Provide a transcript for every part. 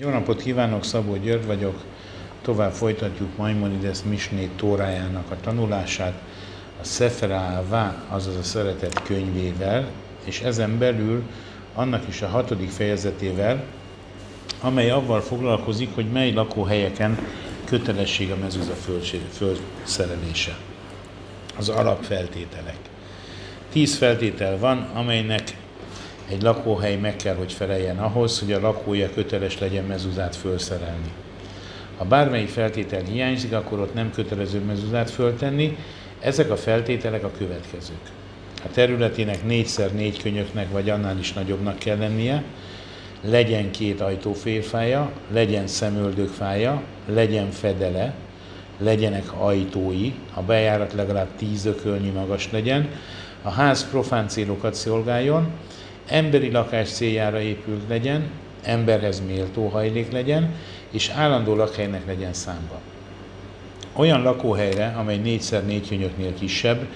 Jó napot kívánok, Szabó György vagyok. Tovább folytatjuk Maimonides Misné Tórájának a tanulását a Sefer Ává, azaz a szeretet könyvével, és ezen belül annak is a hatodik fejezetével, amely avval foglalkozik, hogy mely lakóhelyeken kötelesség a mezőza fölszerelése. Az alapfeltételek. Tíz feltétel van, amelynek egy lakóhely meg kell, hogy feleljen ahhoz, hogy a lakója köteles legyen mezuzát felszerelni. Ha bármelyik feltétel hiányzik, akkor ott nem kötelező mezuzát föltenni. Ezek a feltételek a következők. A területének 4x4 könyöknek vagy annál is nagyobbnak kell lennie, legyen két ajtófélfája, legyen szemöldökfája, legyen fedele, legyenek ajtói, a bejárat legalább 10 ökölnyi magas legyen, a ház profán célokat szolgáljon, emberi lakás céljára épült legyen, emberhez méltó hajlék legyen, és állandó lakhelynek legyen számba. Olyan lakóhelyre, amely 4x4 könyöknél kisebb,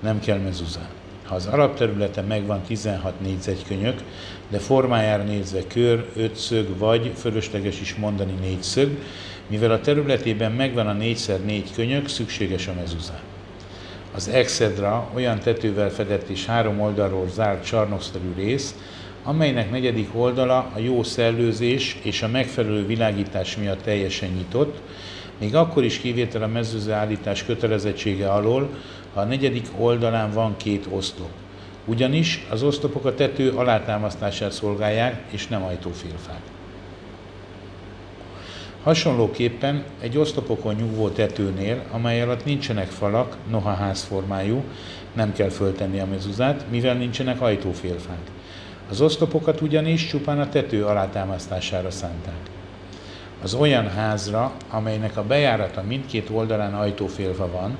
nem kell mezuzá. Ha az alapterülete megvan 16 négyzetkönyök, de formájára nézve kör, ötszög vagy fölösleges is mondani négyszög, mivel a területében megvan a 4x4 könyök, szükséges a mezuzá. Az exedra olyan tetővel fedett és három oldalról zárt csarnokszerű rész, amelynek negyedik oldala a jó szellőzés és a megfelelő világítás miatt teljesen nyitott, még akkor is kivétel a mezőző állítás kötelezettsége alól, ha a negyedik oldalán van két oszlop. Ugyanis az oszlopok a tető alátámasztását szolgálják, és nem ajtófélfák. Hasonlóképpen egy oszlopokon nyugvó tetőnél, amely alatt nincsenek falak, noha házformájú, nem kell föltenni a mezuzát, mivel nincsenek ajtófélfák. Az oszlopokat ugyanis csupán a tető alátámasztására szánták. Az olyan házra, amelynek a bejárata mindkét oldalán ajtófélfa van,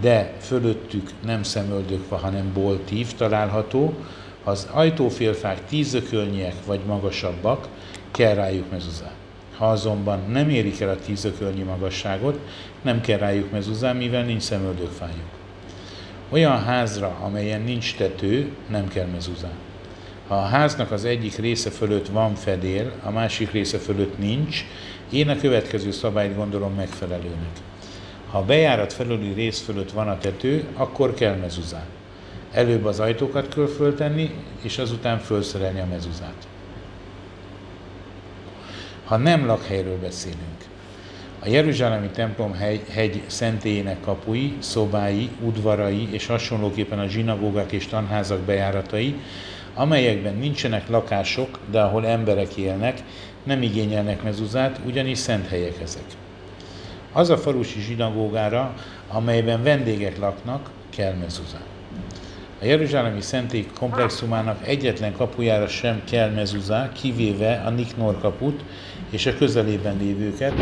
de fölöttük nem szemöldökva, hanem boltív található, ha az ajtófélfák tízökölnyiek vagy magasabbak, kell rájuk mezuzát. Ha azonban nem érik el a tízökölnyi magasságot, nem kell rájuk mezuzá, mivel nincs szemöldökfájuk. Olyan házra, amelyen nincs tető, nem kell mezuzá. Ha a háznak az egyik része fölött van fedél, a másik része fölött nincs, én a következő szabályt gondolom megfelelőnek. Ha a bejárat felüli rész fölött van a tető, akkor kell mezuzá. Előbb az ajtókat kell föltenni, és azután felszerelni a mezuzát ha nem lakhelyről beszélünk. A Jeruzsálemi templom hegy, hegy szentélyének kapui, szobái, udvarai és hasonlóképpen a zsinagógák és tanházak bejáratai, amelyekben nincsenek lakások, de ahol emberek élnek, nem igényelnek mezuzát, ugyanis szent helyek ezek. Az a falusi zsinagógára, amelyben vendégek laknak, kell mezuzát. A Jeruzsálemi Szentély komplexumának egyetlen kapujára sem kell mezuzá, kivéve a Niknor kaput és a közelében lévőket,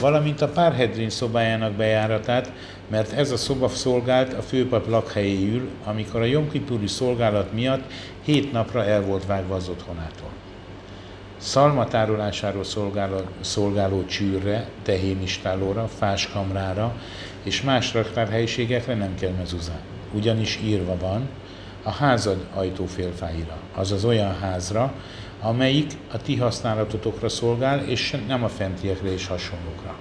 valamint a Párhedrin szobájának bejáratát, mert ez a szoba szolgált a főpap lakhelyéül, amikor a Jomkipuri szolgálat miatt hét napra el volt vágva az otthonától. Szalmatárolásáról szolgáló, szolgáló csűrre, tehénistálóra, fáskamrára és más raktárhelyiségekre nem kell mezuzá. Ugyanis írva van, a házad ajtófélfáira, azaz olyan házra, amelyik a ti használatotokra szolgál, és nem a fentiekre és hasonlókra.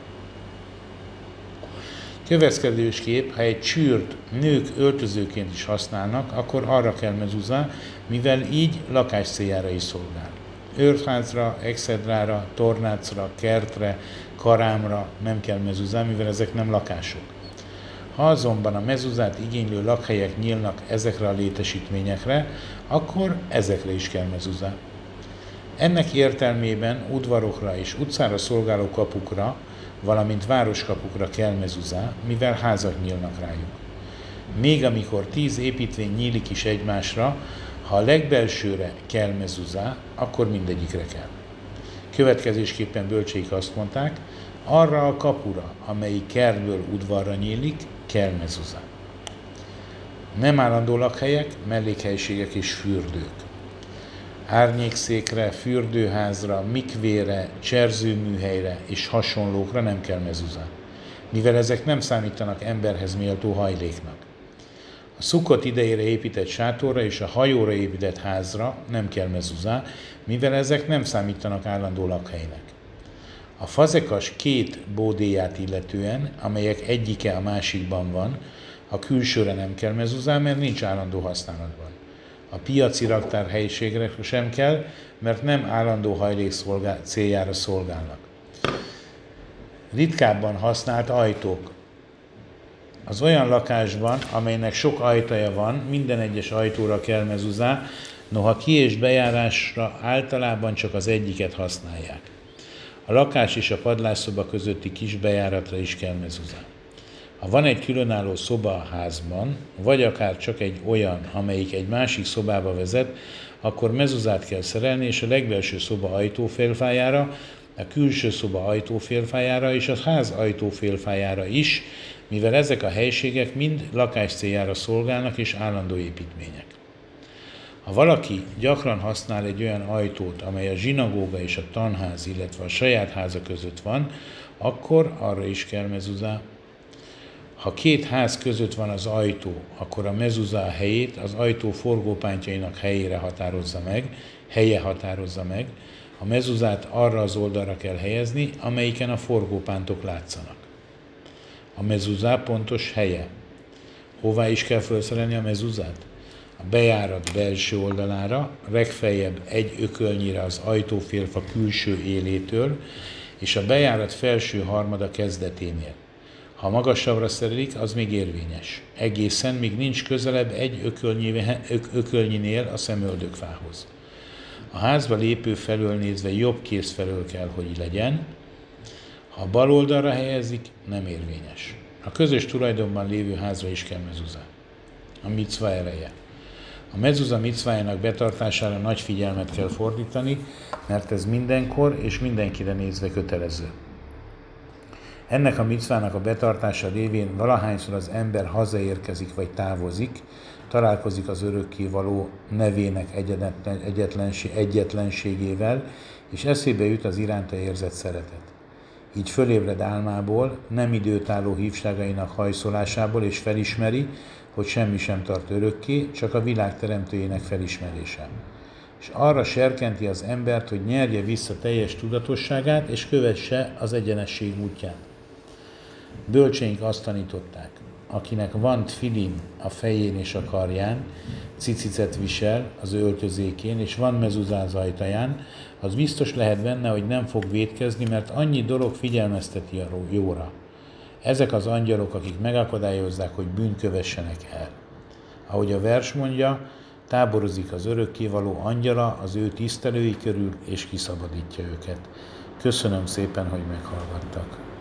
Következősképp, ha egy csűrt nők öltözőként is használnak, akkor arra kell mezuzá, mivel így lakás céljára is szolgál. Őrházra, exedrára, tornácra, kertre, karámra nem kell mezuzá, mivel ezek nem lakások. Ha azonban a mezuzát igénylő lakhelyek nyílnak ezekre a létesítményekre, akkor ezekre is kell mezuzá. Ennek értelmében udvarokra és utcára szolgáló kapukra, valamint városkapukra kell mezuzá, mivel házak nyílnak rájuk. Még amikor tíz építvény nyílik is egymásra, ha a legbelsőre kell mezuzá, akkor mindegyikre kell. Következésképpen bölcsék azt mondták, arra a kapura, amelyik kertből udvarra nyílik, kell mezuzá. Nem állandó lakhelyek, mellékhelyiségek és fürdők. Árnyékszékre, fürdőházra, mikvére, cserzőműhelyre és hasonlókra nem kell mezuzá, mivel ezek nem számítanak emberhez méltó hajléknak. A szukott idejére épített sátorra és a hajóra épített házra nem kell mezuzá, mivel ezek nem számítanak állandó lakhelynek. A fazekas két bódéját illetően, amelyek egyike a másikban van, a külsőre nem kell mezuzá, mert nincs állandó használatban. A piaci raktár helyiségre sem kell, mert nem állandó hajlék céljára szolgálnak. Ritkábban használt ajtók. Az olyan lakásban, amelynek sok ajtaja van, minden egyes ajtóra kell mezuzá, noha ki- és bejárásra általában csak az egyiket használják. A lakás és a padlásszoba közötti kis bejáratra is kell mezuzá. Ha van egy különálló szoba a házban, vagy akár csak egy olyan, amelyik egy másik szobába vezet, akkor mezuzát kell szerelni, és a legbelső szoba ajtófélfájára, a külső szoba ajtófélfájára és a ház ajtófélfájára is, mivel ezek a helységek mind lakás céljára szolgálnak és állandó építmények. Ha valaki gyakran használ egy olyan ajtót, amely a zsinagóga és a tanház, illetve a saját háza között van, akkor arra is kell mezuzá. Ha két ház között van az ajtó, akkor a mezuzá helyét az ajtó forgópántjainak helyére határozza meg, helye határozza meg. A mezuzát arra az oldalra kell helyezni, amelyiken a forgópántok látszanak. A mezuzá pontos helye. Hová is kell felszerelni a mezuzát? A bejárat belső oldalára, legfeljebb egy ökölnyire az ajtófélfa külső élétől, és a bejárat felső harmada kezdeténél. Ha magasabbra szerelik, az még érvényes. Egészen, míg nincs közelebb egy ökölnyinél a szemöldökfához. A házba lépő felől nézve jobb kéz felől kell, hogy legyen. Ha bal oldalra helyezik, nem érvényes. A közös tulajdonban lévő házra is kell mezuzá. A micva ereje. A mezuza micvájának betartására nagy figyelmet kell fordítani, mert ez mindenkor és mindenkire nézve kötelező. Ennek a micvának a betartása révén valahányszor az ember hazaérkezik vagy távozik, találkozik az örökkévaló nevének egyetlenségével, és eszébe jut az iránta érzett szeretet. Így fölébred álmából, nem időtálló hívságainak hajszolásából, és felismeri, hogy semmi sem tart örökké, csak a világ teremtőjének felismerése. És arra serkenti az embert, hogy nyerje vissza teljes tudatosságát, és kövesse az egyenesség útját. Bölcseink azt tanították, akinek van filin a fején és a karján, cicicet visel az öltözékén, és van mezuzáz ajtaján, az biztos lehet benne, hogy nem fog védkezni, mert annyi dolog figyelmezteti a jóra. Ezek az angyalok, akik megakadályozzák, hogy bűn kövessenek el. Ahogy a vers mondja, táborozik az örökkévaló angyala az ő tisztelői körül, és kiszabadítja őket. Köszönöm szépen, hogy meghallgattak.